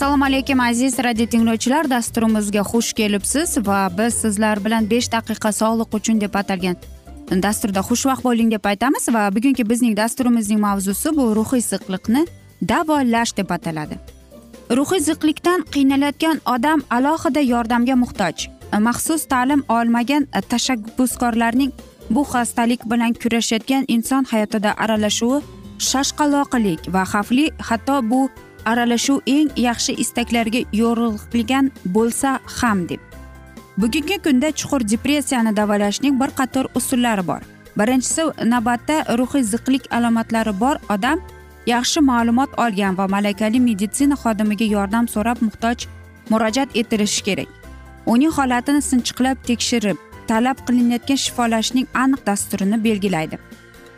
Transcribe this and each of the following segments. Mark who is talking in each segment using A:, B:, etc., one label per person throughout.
A: assalomu alaykum aziz radio tinglovchilar. Dasturimizga xush kelibsiz va biz sizlar bilan besh daqiqa sog'liq uchun deb atalgan dasturda xushvaqt bo'ling deb aytamiz va bugungi bizning dasturimizning mavzusi bu ruhiy ziqliqni davolash deb ataladi. Ruhiy ziqlikdan qiynalayotgan odam alohida yordamga muhtoj. Maxsus ta'lim olmagan tashabbuskorlarning bu xastalik bilan kurashayotgan inson hayotida aralashuvi shashqaloqlik va xavfli hatto bu aralashuv eng yaxshi istaklarga yo'rilgan bo'lsa ham deb. Bugungi kunda chuqur depressiyani davolashning bir qator usullari bor. Birinchisi navbatda ruhiy ziqlik alomatlari bor. Odam yaxshi ma'lumot olgan va malakali meditsina xodimiga yordam so'rab muhtoj murojaat etilishi kerak. Uning holatini sinchiqlab tekshirib talab qilinayotgan shifolashning aniq dasturini belgilaydi.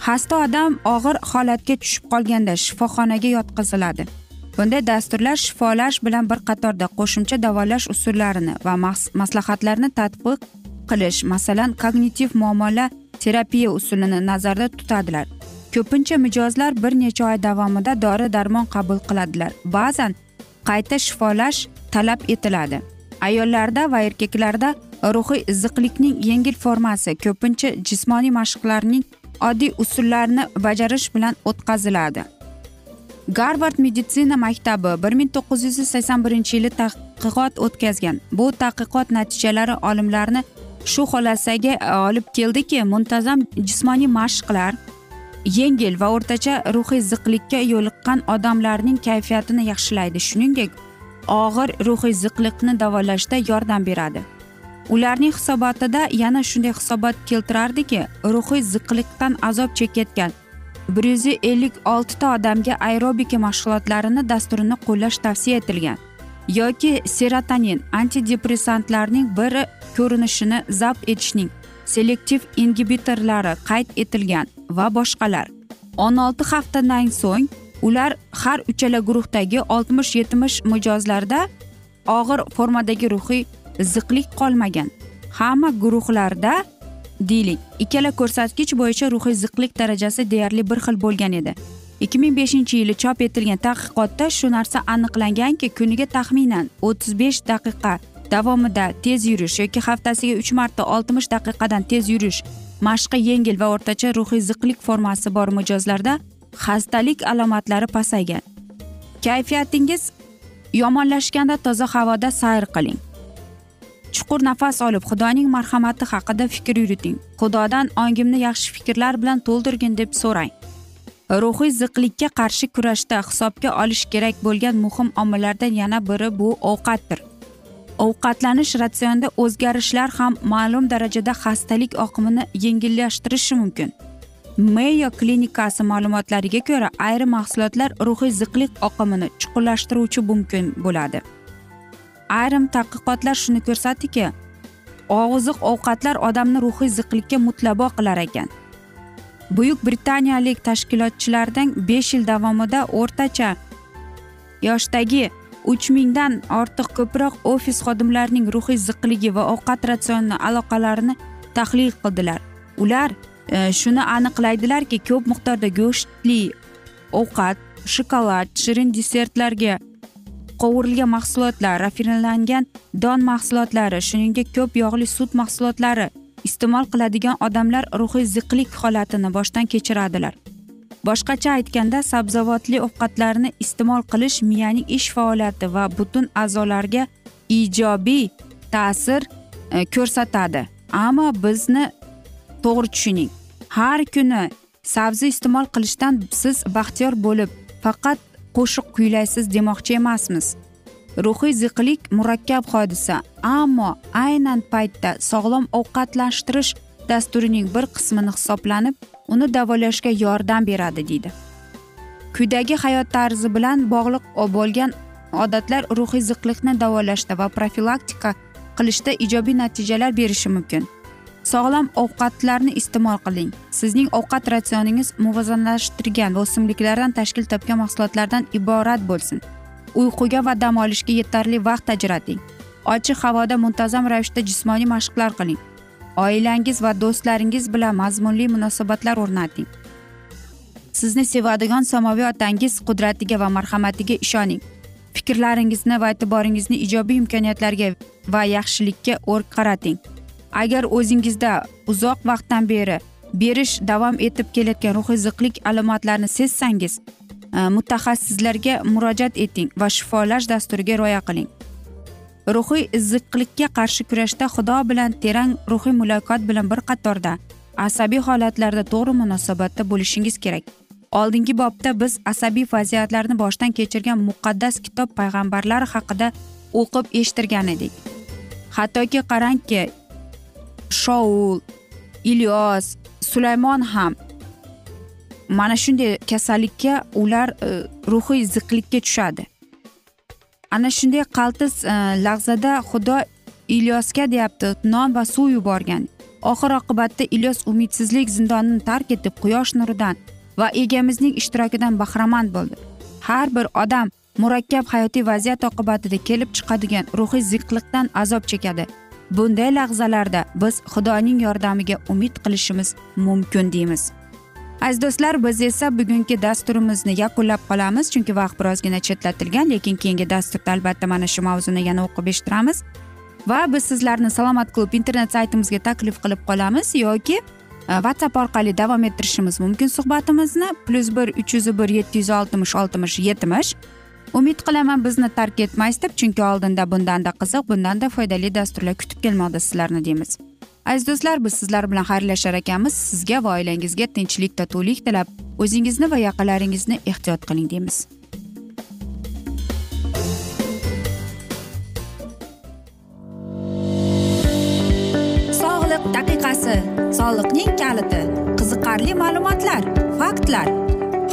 A: Xasta odam og'ir holatga tushib qolganda shifoxonaga yotqiziladi. Bunday dasturlar shifolash bilan bir qatorda qo'shimcha davolash usullarini va maslahatlarni tatbiq qilish masalan kognitiv muomala terapiya usulini nazarda tutadilar. Ko'pincha mijozlar bir necha oy davomida dori darmon qabul qiladilar. Ba'zan qayta shifolash talab etiladi. Ayollarda va erkaklarda ruhiy iziqlikning yengil formasi ko'pincha jismoniy mashqlarning oddiy usullarini bajarish bilan o'tkaziladi. Garvard meditsina maktabi bir ming to'qqiz yuz sakson birinchi yili tadqiqot o'tkazgan. Bu tadqiqot natijalari olimlarni shu xulosaga e, olib keldiki muntazam jismoniy mashqlar yengil va o'rtacha ruhiy ziqlikka yo'liqqan odamlarning kayfiyatini yaxshilaydi. Shuningdek og'ir ruhiy ziqliqni davolashda yordam beradi. Ularning hisobotida yana shunday hisobot keltirardiki ruhiy ziqliqdan azob chekayotgan bir yuz ellik oltita odamga aerobika mashg'ulotlarini dasturini qo'llash tavsiya etilgan. Yoki serotonin antidepressantlarning biri ko'rinishini zabt etishning selektiv ingibitorlari qayd etilgan va boshqalar. O'n olti haftadan so'ng ular har uchala guruhdagi oltmish yetmish mijozlarda og'ir formadagi ruhiy ziqlik qolmagan. Hamma guruhlarda deylik ikkala ko'rsatkich bo'yicha ruhiy ziqlik darajasi deyarli bir xil bo'lgan edi. ikki ming beshinchi yili chop etilgan tadqiqotda shu narsa aniqlanganki kuniga taxminan o'ttiz besh daqiqa davomida tez yurish yoki haftasiga uch marta oltmish daqiqadan tez yurish mashqi yengil va o'rtacha ruhiy ziqlik formasi bor mijozlarda xastalik alomatlari pasaygan. Kayfiyatingiz yomonlashganda toza havoda sayr qiling. Chuqur nafas olib xudoning marhamati haqida fikr yuriting. Xudodan ongimni yaxshi fikrlar bilan to'ldirgin deb so'rang. Ruhiy ziqlikka qarshi kurashda hisobga olish kerak bo'lgan muhim omillardan yana biri bu ovqatdir. Ovqatlanish ratsionida o'zgarishlar ham ma'lum darajada xastalik oqimini yengillashtirishi mumkin. Meyo klinikasi ma'lumotlariga ko'ra ayrim mahsulotlar ruhiy ziqlik oqimini chuqurlashtiruvchi mumkin bo'ladi. Ayrim tadqiqotlar shuni ko'rsatdiki oziq ovqatlar odamni ruhiy ziqlikka mutlabo qilar ekan. Buyuk britaniyalik tashkilotchilardan besh yil davomida o'rtacha yoshdagi uch mingdan ortiq ko'proq ofis xodimlarining ruhiy ziqligi va ovqat ratsioni aloqalarini tahlil qildilar. Ular e, shuni e, aniqlaydilarki ko'p miqdorda go'shtli ovqat shokolad shirin desertlarga qovurilgan mahsulotlar rafinlangan don mahsulotlari shuningdek ko'p yog'li sut mahsulotlari iste'mol qiladigan odamlar ruhiy ziqlik holatini boshdan kechiradilar. Boshqacha aytganda sabzavotli ovqatlarni iste'mol qilish miyaning ish faoliyati va butun a'zolarga ijobiy ta'sir e, ko'rsatadi. Ammo bizni to'g'ri tushuning. Har kuni sabzi iste'mol qilishdan siz baxtiyor bo'lib faqat qo'shiq kuylaysiz demoqchi emasmiz. Ruhiy ziqlik murakkab hodisa ammo aynan paytda sog'lom ovqatlashtirish dasturining bir qismini hisoblanib uni davolashga yordam beradi deydi. Kuydagi hayot tarzi bilan bog'liq bo'lgan odatlar ruhiy ziqliqni davolashda va profilaktika qilishda ijobiy natijalar berishi mumkin. Sog'lom ovqatlarni iste'mol qiling. Sizning ovqat ratsioningiz muvozanlashtirgan va o'simliklardan tashkil topgan mahsulotlardan iborat bo'lsin. Uyquga va dam olishga yetarli vaqt ajrating. Ochiq havoda muntazam ravishda jismoniy mashqlar qiling. Oilangiz va do'stlaringiz bilan mazmunli munosabatlar o'rnating. Sizni sevadigan samoviy otangiz qudratiga va marhamatiga ishoning. Fikrlaringizni va e'tiboringizni ijobiy imkoniyatlarga va yaxshilikka qarating agar o'zingizda uzoq vaqtdan beri berish davom etib kelayotgan ruhiy ziqlik alomatlarini sezsangiz e, mutaxassislarga murojaat eting va shifolash dasturiga rioya qiling. Ruhiy ziqlikka qarshi kurashda xudo bilan terang ruhiy muloqot bilan bir qatorda asabiy holatlarda to'g'ri munosabatda bo'lishingiz kerak. Oldingi bobda biz asabiy vaziyatlarni boshdan kechirgan muqaddas kitob payg'ambarlar haqida o'qib eshittirgan edik. Hattoki qarangki shoul ilyos sulaymon ham mana shunday kasallikka ular e, ruhiy ziqlikka tushadi. Ana shunday qaltis e, lahzada xudo ilyosga deyapti non va suv yuborgan. Oxir oqibatda ilyos umidsizlik zindonini tark etib quyosh nuridan va egamizning ishtirokidan bahramand bo'ldi. Har bir odam murakkab hayotiy vaziyat oqibatida kelib chiqadigan ruhiy ziqliqdan azob chekadi. Bunday lahzalarda biz xudoning yordamiga umid qilishimiz mumkin deymiz. Aziz do'stlar biz esa bugungi dasturimizni yakunlab qolamiz chunki vaqt birozgina chetlatilgan lekin keyingi dasturda albatta mana shu mavzuni yana o'qib eshittiramiz. Va biz sizlarni salomat klub internet saytimizga taklif qilib qolamiz yoki e, whatsapp orqali davom ettirishimiz mumkin suhbatimizni plyus bir uch yuz bir yetti yuz oltmish oltmish yetmish umid qilaman bizni tark etmaysiz deb chunki oldinda bundanda qiziq bundanda foydali dasturlar kutib kelmoqda sizlarni deymiz. Aziz do'stlar biz sizlar bilan xayrlashar ekanmiz. Sizga va oilangizga tinchlik totuvlik tilab o'zingizni va yaqinlaringizni ehtiyot qiling deymiz. Sog'liq daqiqasi soliqning kaliti qiziqarli ma'lumotlar faktlar.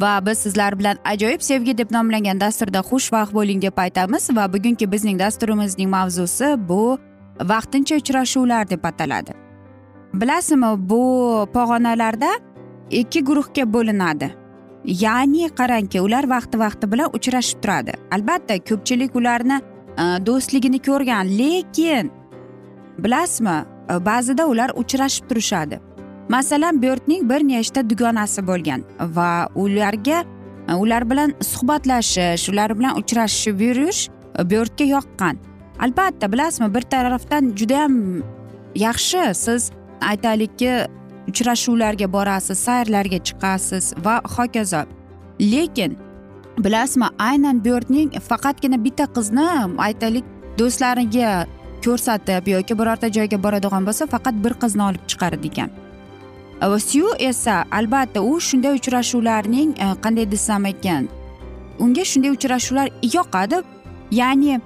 A: Va biz sizlar bilan ajoyib sevgi deb nomlangan dasturda xushvaqt bo'ling deb aytamiz. Va bugungi bizning dasturimizning mavzusi bu vaqtincha uchrashuvlar deb ataladi. Bilasizmi bu pog'onalarda ikki guruhga bo'linadi. Ya'ni qarangki ular vaqti vaqti bilan uchrashib turadi. Albatta ko'pchilik ularni e, do'stligini ko'rgan lekin bilasizmi e, ba'zida ular uchrashib turishadi. Masalan byortning bir nechta dugonasi bo'lgan va ularga ular bilan suhbatlashish ular bilan uchrashib yurish e, byortga yoqqan. Albatta bilasizmi bir tarafdan judayam yaxshi. Siz aytaylikki uchrashuvlarga borasiz sayrlarga chiqasiz va hokazo. Lekin bilasizmi aynan byortning faqatgina bitta qizni aytaylik do'stlariga ko'rsatib yoki birorta joyga boradigan bo'lsa faqat bir qizni olib chiqar ekan syu esa albatta u shunday uchrashuvlarning e, qanday desam ekan unga shunday uchrashuvlar yoqadi. Ya'ni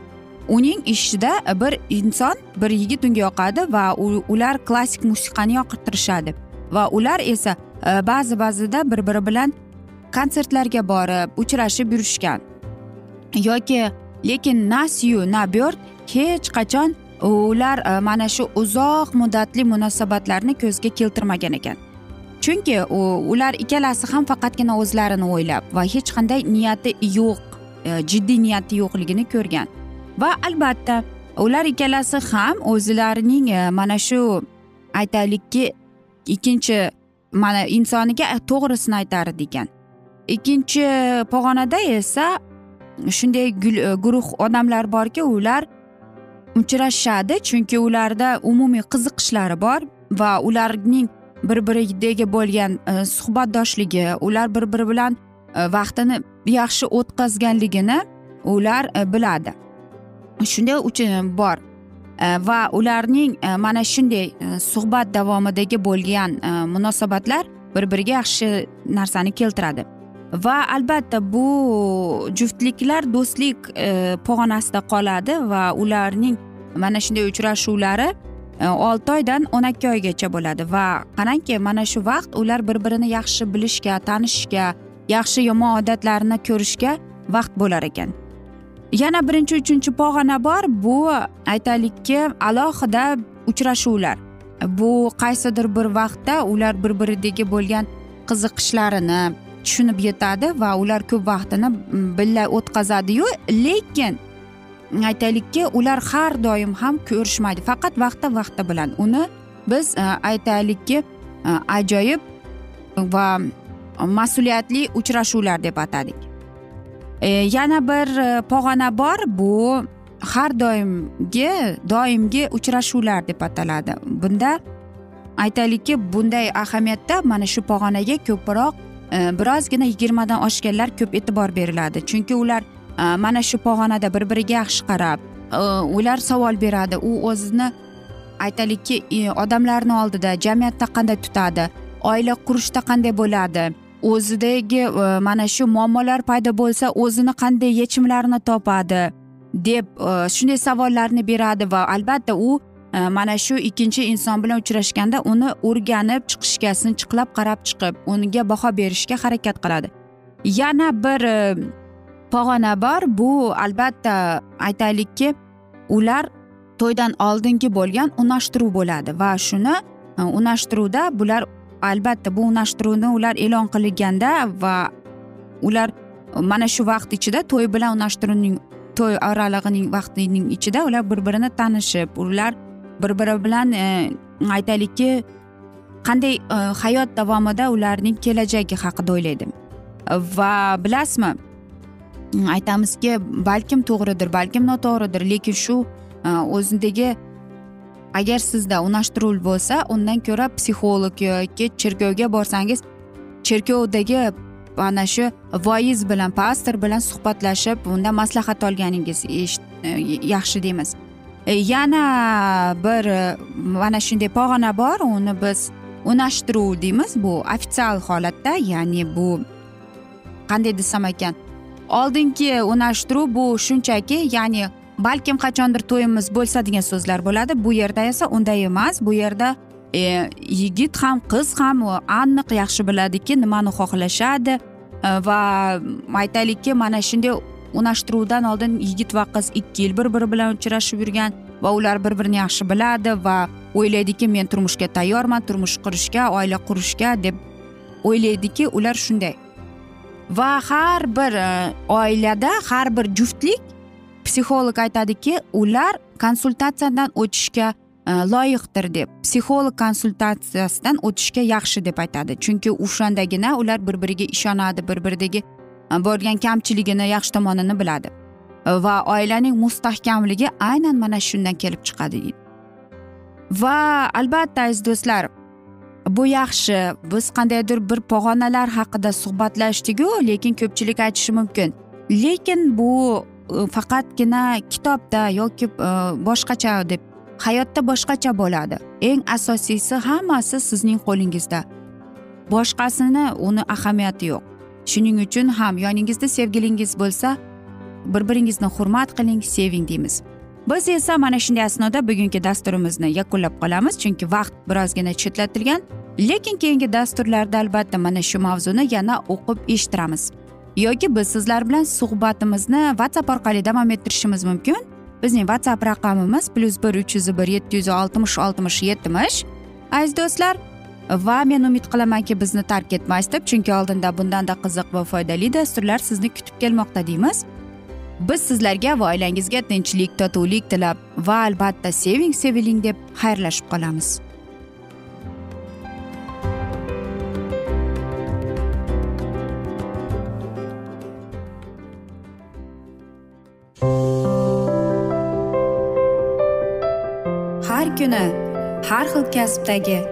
A: uning ishida bir inson bir yigit unga yoqadi va ular klassik musiqani yoqtirishadi va ular esa e, ba'zi ba'zida bir biri bilan konsertlarga borib uchrashib yurishgan. Yoki lekin na syu na bert hech qachon ular e, mana shu uzoq muddatli munosabatlarni ko'zga keltirmagan ekan. Chunki ular ikkalasi ham faqatgina o'zlarini o'ylab va hech qanday niyati yo'q e, jiddiy niyati yo'qligini ko'rgan. Va albatta ular ikkalasi ham o'zlarining e, mana shu aytaylikki ikkinchi mana insoniga to'g'risini aytardi ekan. Ikkinchi pog'onada esa shunday guruh odamlar borki ular uchrashadi chunki ularda umumiy qiziqishlari bor va ularning bir biridagi bo'lgan e, suhbatdoshligi ular bir biri bilan e, vaqtini yaxshi o'tkazganligini ular e, biladi. Shunday uchun bor e, va ularning e, mana shunday suhbat davomidagi bo'lgan munosabatlar bir biriga yaxshi narsani keltiradi. Va albatta bu juftliklar do'stlik e, pog'onasida qoladi va ularning mana shunday uchrashuvlari e, olti oydan o'n ikki oygacha bo'ladi. Va qarangki mana shu vaqt ular bir birini yaxshi bilishga tanishishga yaxshi yomon odatlarini ko'rishga vaqt bo'lar ekan. Yana birinchi uchinchi pog'ona bor bu aytaylikki alohida uchrashuvlar. Bu qaysidir bir vaqtda ular bir biridagi bo'lgan qiziqishlarini tushunib yetadi va ular ko'p vaqtini mm, birga o'tkazadiyu. Lekin mm, aytaylikki ular har doim ham ko'rishmaydi. Faqat vaqti vaqti bilan. Uni biz e, aytaylikki e, ajoyib va mas'uliyatli uchrashuvlar deb atadik. E, yana bir e, pog'ona bor. Bu har doimgi doimgi uchrashuvlar deb ataladi. Bunda aytaylikki bunday ahamiyatda mana shu pog'onaga ko'proq birozgina yigirmadan oshganlar ko'p e'tibor beriladi. Chunki ular e, mana shu pog'onada bir biriga yaxshi qarab e, ular savol beradi. U o'zini aytaylikki e, odamlarni oldida jamiyatda qanday tutadi oila qurishda qanday bo'ladi o'zidagi mana shu muammolar paydo bo'lsa o'zini qanday yechimlarini topadi deb shunday savollarni beradi va albatta u Э, mana shu ikkinchi inson bilan uchrashganda uni o'rganib chiqishga sinchiqlab qarab chiqib unga baho berishga harakat qiladi. Yana bir e, pog'ona bor. Bu albatta aytaylikki ular to'ydan oldingi bo'lgan unashtiruv bo'ladi va shuni e, unashtiruvda bular albatta bu unashtiruvni ular e'lon qilganda va ular mana shu vaqt ichida to'y bilan unashtiruvning to'y oralig'ining vaqtining ichida ular bir birini tanishib ular bir biri bilan e, aytaylikki qanday e, hayot davomida ularning kelajagi haqida o'ylaydi. Va bilasizmi aytamizki balkim to'g'ridir balkim noto'g'ridir lekin shu e, o'zidagi agar sizda unashtiruv bo'lsa undan ko'ra psixolog yoki cherkovga borsangiz cherkovdagi ana shu voiz bilan pastor bilan suhbatlashib undan maslahat olganingiz yaxshi deymiz. E, yana bir e, mana shunday pog'ona bor uni biz unashtiruv deymiz bu ofitsial holatda ya'ni bu qanday desam ekan oldingi unashtiruv bu shunchaki ya'ni balkim qachondir to'yimiz bo'lsa degan so'zlar bo'ladi. Bu yerda esa unday emas bu yerda e, yigit ham qiz ham aniq yaxshi biladiki nimani xohlashadi. E, va aytaylikki mana shunday unashtiruvdan oldin yigit va qiz ikki yil bir biri bilan uchrashib yurgan va ular bir birini yaxshi biladi va o'ylaydiki men turmushga tayyorman turmush qurishga oila qurishga deb o'ylaydiki ular shunday. Va har bir e, oilada har bir juftlik psixolog aytadiki ular konsultatsiyadan o'tishga e, loyiqdir deb. Psixolog konsultatsiyasidan o'tishga yaxshi deb aytadi. Chunki o'shandagina ular bir biriga ishonadi bir biridagi Э, borgan kamchiligini yaxshi tomonini biladi. Э, va oilaning mustahkamligi aynan mana shundan kelib chiqadi deydi. Va albatta aziz do'stlar bu yaxshi. Biz qandaydir bir pog'onalar haqida suhbatlashdiku lekin ko'pchilik aytishi mumkin. Lekin bu e, faqatgina kitobda yoki e, boshqacha deb hayotda boshqacha bo'ladi. Eng asosiysi hammasi sizning qo'lingizda. Boshqasini uni ahamiyati yo'q. Shuning uchun ham yoningizda sevgilingiz bo'lsa bir biringizni hurmat qiling seving deymiz. Biz esa mana shunday asnoda bugungi dasturimizni yakunlab qolamiz chunki vaqt birozgina chetlatilgan lekin keyingi dasturlarda albatta mana shu mavzuni yana o'qib eshittiramiz. Yoki biz sizlar bilan suhbatimizni whatsapp orqali davom ettirishimiz mumkin. Bizning whatsapp raqamimiz plyus bir uch yuz bir yetti yuz oltmish oltmish yetmish. Aziz do'stlar va men umid qilamanki bizni tark etmaysiz deb chunki oldinda bundanda qiziq va foydali dasturlar sizni kutib kelmoqda deymiz. Biz sizlarga va oilangizga tinchlik totuvlik tilab va albatta seving seviling deb xayrlashib qolamiz. Har kuni har xil kasbdagi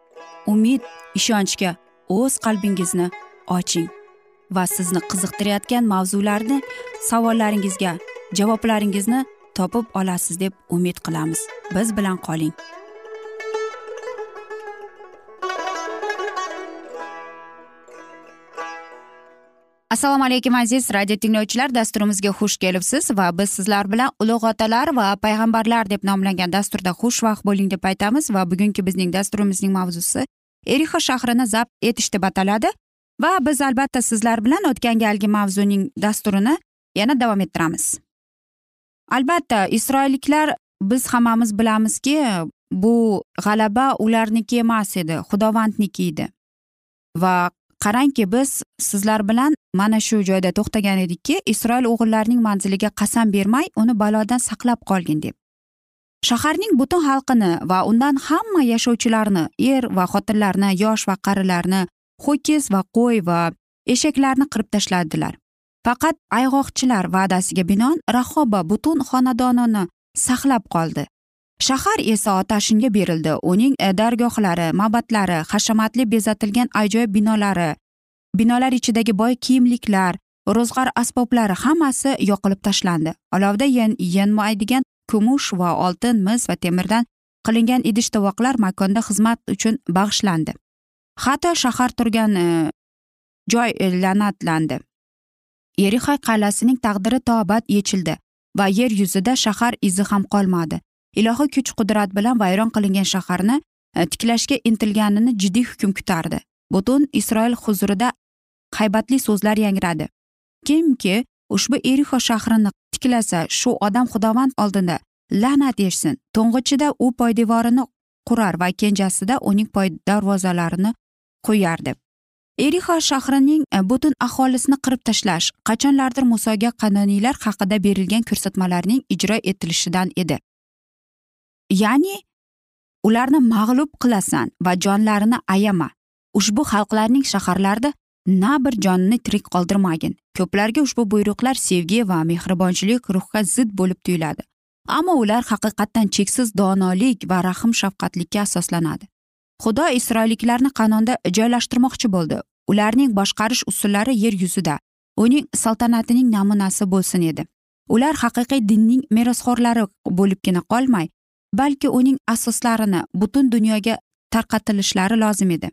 A: umid ishonchga o'z qalbingizni oching va sizni qiziqtirayotgan mavzularni savollaringizga javoblaringizni topib olasiz deb umid qilamiz. Biz bilan qoling. Assalomu alaykum aziz radio tinglovchilar. Dasturimizga xush kelibsiz va biz sizlar bilan ulug' otalar va payg'ambarlar deb nomlangan dasturda xushvaqt bo'ling deb aytamiz va bugungi bizning dasturimizning mavzusi erixa shahrini zabt etish deb ataladi va biz albatta sizlar bilan o'tgan galgi mavzuning dasturini yana davom ettiramiz. Albatta isroilliklar biz hammamiz bilamizki bu g'alaba ularniki emas edi xudovandniki edi va qarangki biz sizlar bilan mana shu joyda to'xtagan edikki isroil o'g'illarining manziliga qasam bermay uni balodan saqlab qolgin deb. Shaharning butun xalqini va undan hamma yashovchilarni er va xotinlarni yosh va qarilarni ho'kiz va qo'y va eshaklarni qirib tashladilar. Faqat ayg'oqchilar va'dasiga binoan rahoba butun xonadonini saqlab qoldi. Shahar esa otashinga berildi. Uning e, dargohlari mabadlari hashamatli bezatilgan ajoyib binolari binolar ichidagi boy kiyimliklar ro'zg'or asboblari hammasi yoqilib tashlandi. Olovda yanmaydigan kumush va oltin mis va temirdan qilingan idish tovoqlar makonda xizmat uchun bag'ishlandi. Hatto shahar turgan e, joy e, la'natlandi. Yerixa qal'asining taqdiri tobat yechildi va yer yuzida shahar izi ham qolmadi. Ilohiy kuch qudrat bilan vayron qilingan shaharni e, tiklashga intilganini jiddiy hukm kutardi. Butun isroil huzurida haybatli so'zlar yangradi. Kimki ushbu erixo shahrini tiklasa shu odam xudovand oldida la'nat eshitsin to'ng'ichida u poydevorini qurar va kenjasida uning poy darvozalarini qo'yardi. Erixo shahrining e, butun aholisini qirib tashlash qachonlardir musoga qanoniylar haqida berilgan ko'rsatmalarning ijro etilishidan edi. Ya'ni ularni mag'lub qilasan va jonlarini ayama. Ushbu xalqlarning shaharlarida na bir jonni tirik qoldirmagin. Ko'plarga ushbu buyruqlar sevgi va mehribonchilik ruhga zid bo'lib tuyuladi. Ammo ular haqiqatdan cheksiz donolik va rahm shafqatlikka asoslanadi. Xudo isroilliklarni qanonda joylashtirmoqchi bo'ldi? Ularning boshqarish usullari yer yuzida. Uning saltanatining namunasi bo'lsin edi. Ular haqiqiy dinning merosxo'rlari bo'libgina qolmay balki uning asoslarini butun dunyoga tarqatilishlari lozim edi.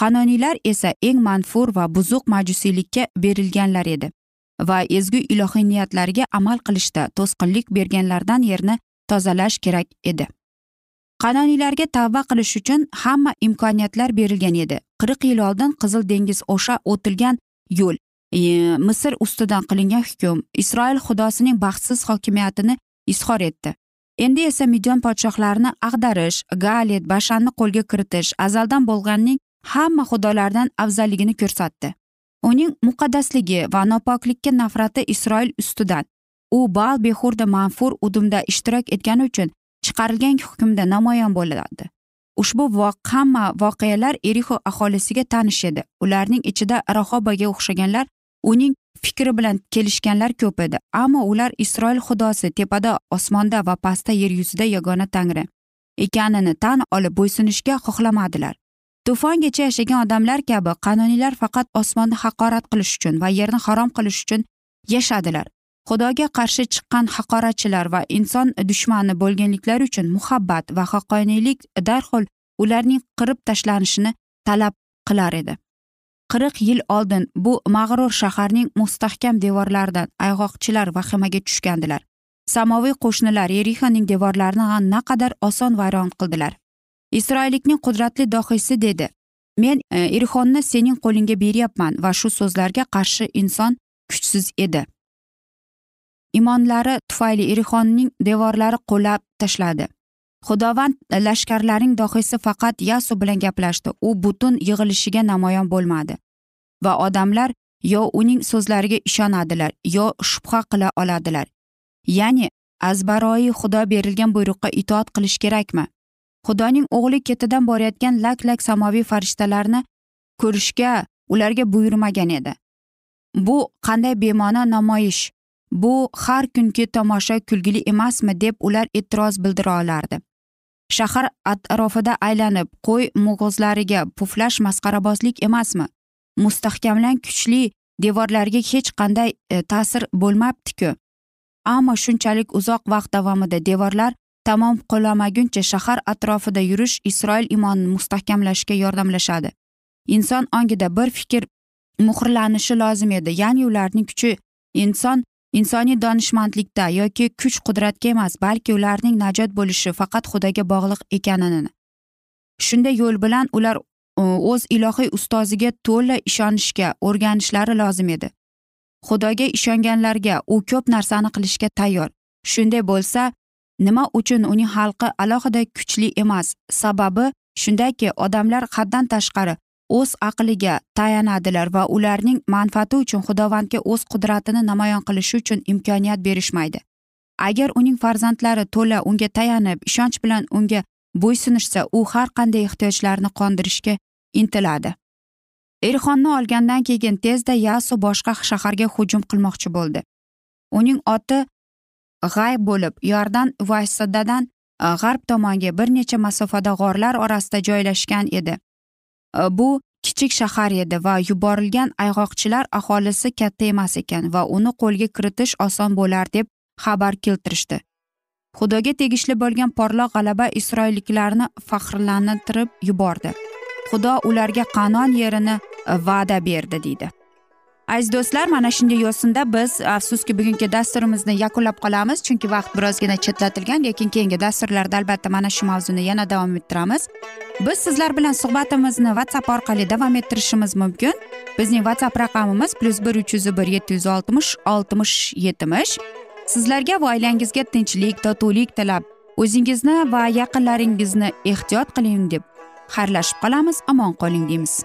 A: Qanoniylar esa eng manfur va buzuq majusiylikka berilganlar edi va ezgu ilohiy niyatlariga amal qilishda to'sqinlik berganlardan yerni tozalash kerak edi. Qanoniylarga tavba qilish uchun hamma imkoniyatlar berilgan edi. Qirq yil oldin qizil dengiz o'sha o'tilgan yo'l e, misr ustidan qilingan hukm isroil xudosining baxtsiz hokimiyatini izhor etdi. Endi esa midyon podshohlarini ag'darish galet bashanni qo'lga kiritish azaldan bo'lganning hamma xudolardan afzalligini ko'rsatdi. Uning muqaddasligi va nopoklikka nafrati isroil ustidan u bal behurda manfur udumda ishtirok etgani uchun chiqarilgan hukmda namoyon bo'ladi. Ushbu hamma voqealar erixo aholisiga tanish edi. Ularning ichida rahobaga o'xshaganlar uning fikri bilan kelishganlar ko'p edi ammo ular isroil xudosi tepada osmonda va pastda yer yuzida yagona tangri ekanini tan olib bo'ysunishga xohlamadilar. To'fongacha yashagan odamlar kabi qanuniylar faqat osmonni haqorat qilish uchun va yerni harom qilish uchun yashadilar. Xudoga qarshi chiqqan haqoratchilar va inson dushmani bo'lganliklari uchun muhabbat va haqqoniylik darhol ularning qirib tashlanishini talab qilar edi. Qirq yil oldin bu mag'rur shaharning mustahkam devorlaridan ayg'oqchilar vahimaga tushgandilar. Samoviy qo'shnilar yerixaning devorlarini naqadar oson vayron qildilar. Isroillikning qudratli dohiysi dedi men e, sening qo'lingga beryapman va shu so'zlarga qarshi inson kuchsiz edi. Imonlari tufayli erixonning devorlari qulab tashladi. Xudovand lashkarlarining dohiysi faqat yasu bilan gaplashdi. U butun yig'ilishiga namoyon bo'lmadi va odamlar yo uning so'zlariga ishonadilar yo shubha qila oladilar. Ya'ni azbaroyi xudo berilgan buyruqqa itoat qilish kerakmi? Xudoning o'g'li ketidan borayotgan lak lak samoviy farishtalarni ko'rishga ularga buyurmagan edi. Bu qanday bema'no namoyish? Bu har kungi tomosha kulgili emasmi deb ular e'tiroz bildira olardi. Shahar atrofida aylanib qo'y mo'g'izlariga puflash masxarabozlik emasmi? Mustahkamlan kuchli devorlarga hech qanday e, ta'sir bo'lmabdiku. Ammo shunchalik uzoq vaqt davomida devorlar tamom qulamaguncha shahar atrofida yurish isroil imonini mustahkamlashga yordamlashadi. Inson ongida bir fikr muhrlanishi lozim edi. Ya'ni ularning kuchi inson insoniy donishmandlikda yoki kuch qudratga emas balki ularning najot bo'lishi faqat xudoga bog'liq ekanini. Shunday yo'l bilan ular o'z ilohiy ustoziga to'la ishonishga o'rganishlari lozim edi. Xudoga ishonganlarga u ko'p narsani qilishga tayyor. Shunday bo'lsa nima uchun uning xalqi alohida kuchli emas? Sababi shundaki odamlar haddan tashqari o'z aqliga tayanadilar va ularning manfaati uchun xudovandga o'z qudratini namoyon qilishi uchun imkoniyat berishmaydi. Agar uning farzandlari to'la unga tayanib ishonch bilan unga bo'ysunishsa u har qanday ehtiyojlarini qondirishga intiladi. Erxonni olgandan keyin tezda yasu boshqa shaharga hujum qilmoqchi bo'ldi. Uning oti g'ayb bo'lib yordan vaysadadan e, g'arb tomonga bir necha masofada g'orlar orasida joylashgan edi. Э, bu kichik shahar edi va yuborilgan ayg'oqchilar aholisi katta emas ekan va uni qo'lga kiritish oson bo'lar deb xabar keltirishdi. Xudoga tegishli bo'lgan porloq g'alaba isroilliklarni faxrlantirib yubordi. Xudo ularga qanon yerini e, va'da berdi deydi. Aziz do'stlar mana shunday yo'sinda biz afsuski bugungi dasturimizni yakunlab qolamiz. Chunki vaqt birozgina chetlatilgan lekin keyingi dasturlarda albatta mana shu mavzuni yana davom ettiramiz. Biz sizlar bilan suhbatimizni whatsapp orqali davom ettirishimiz mumkin. Bizning whatsapp raqamimiz plyus bir uch yuz bir yetti yuz oltmish oltmish yetmish. Sizlarga va oilangizga tinchlik totuvlik tilab o'zingizni va yaqinlaringizni ehtiyot qiling deb xayrlashib qolamiz. Omon qoling deymiz.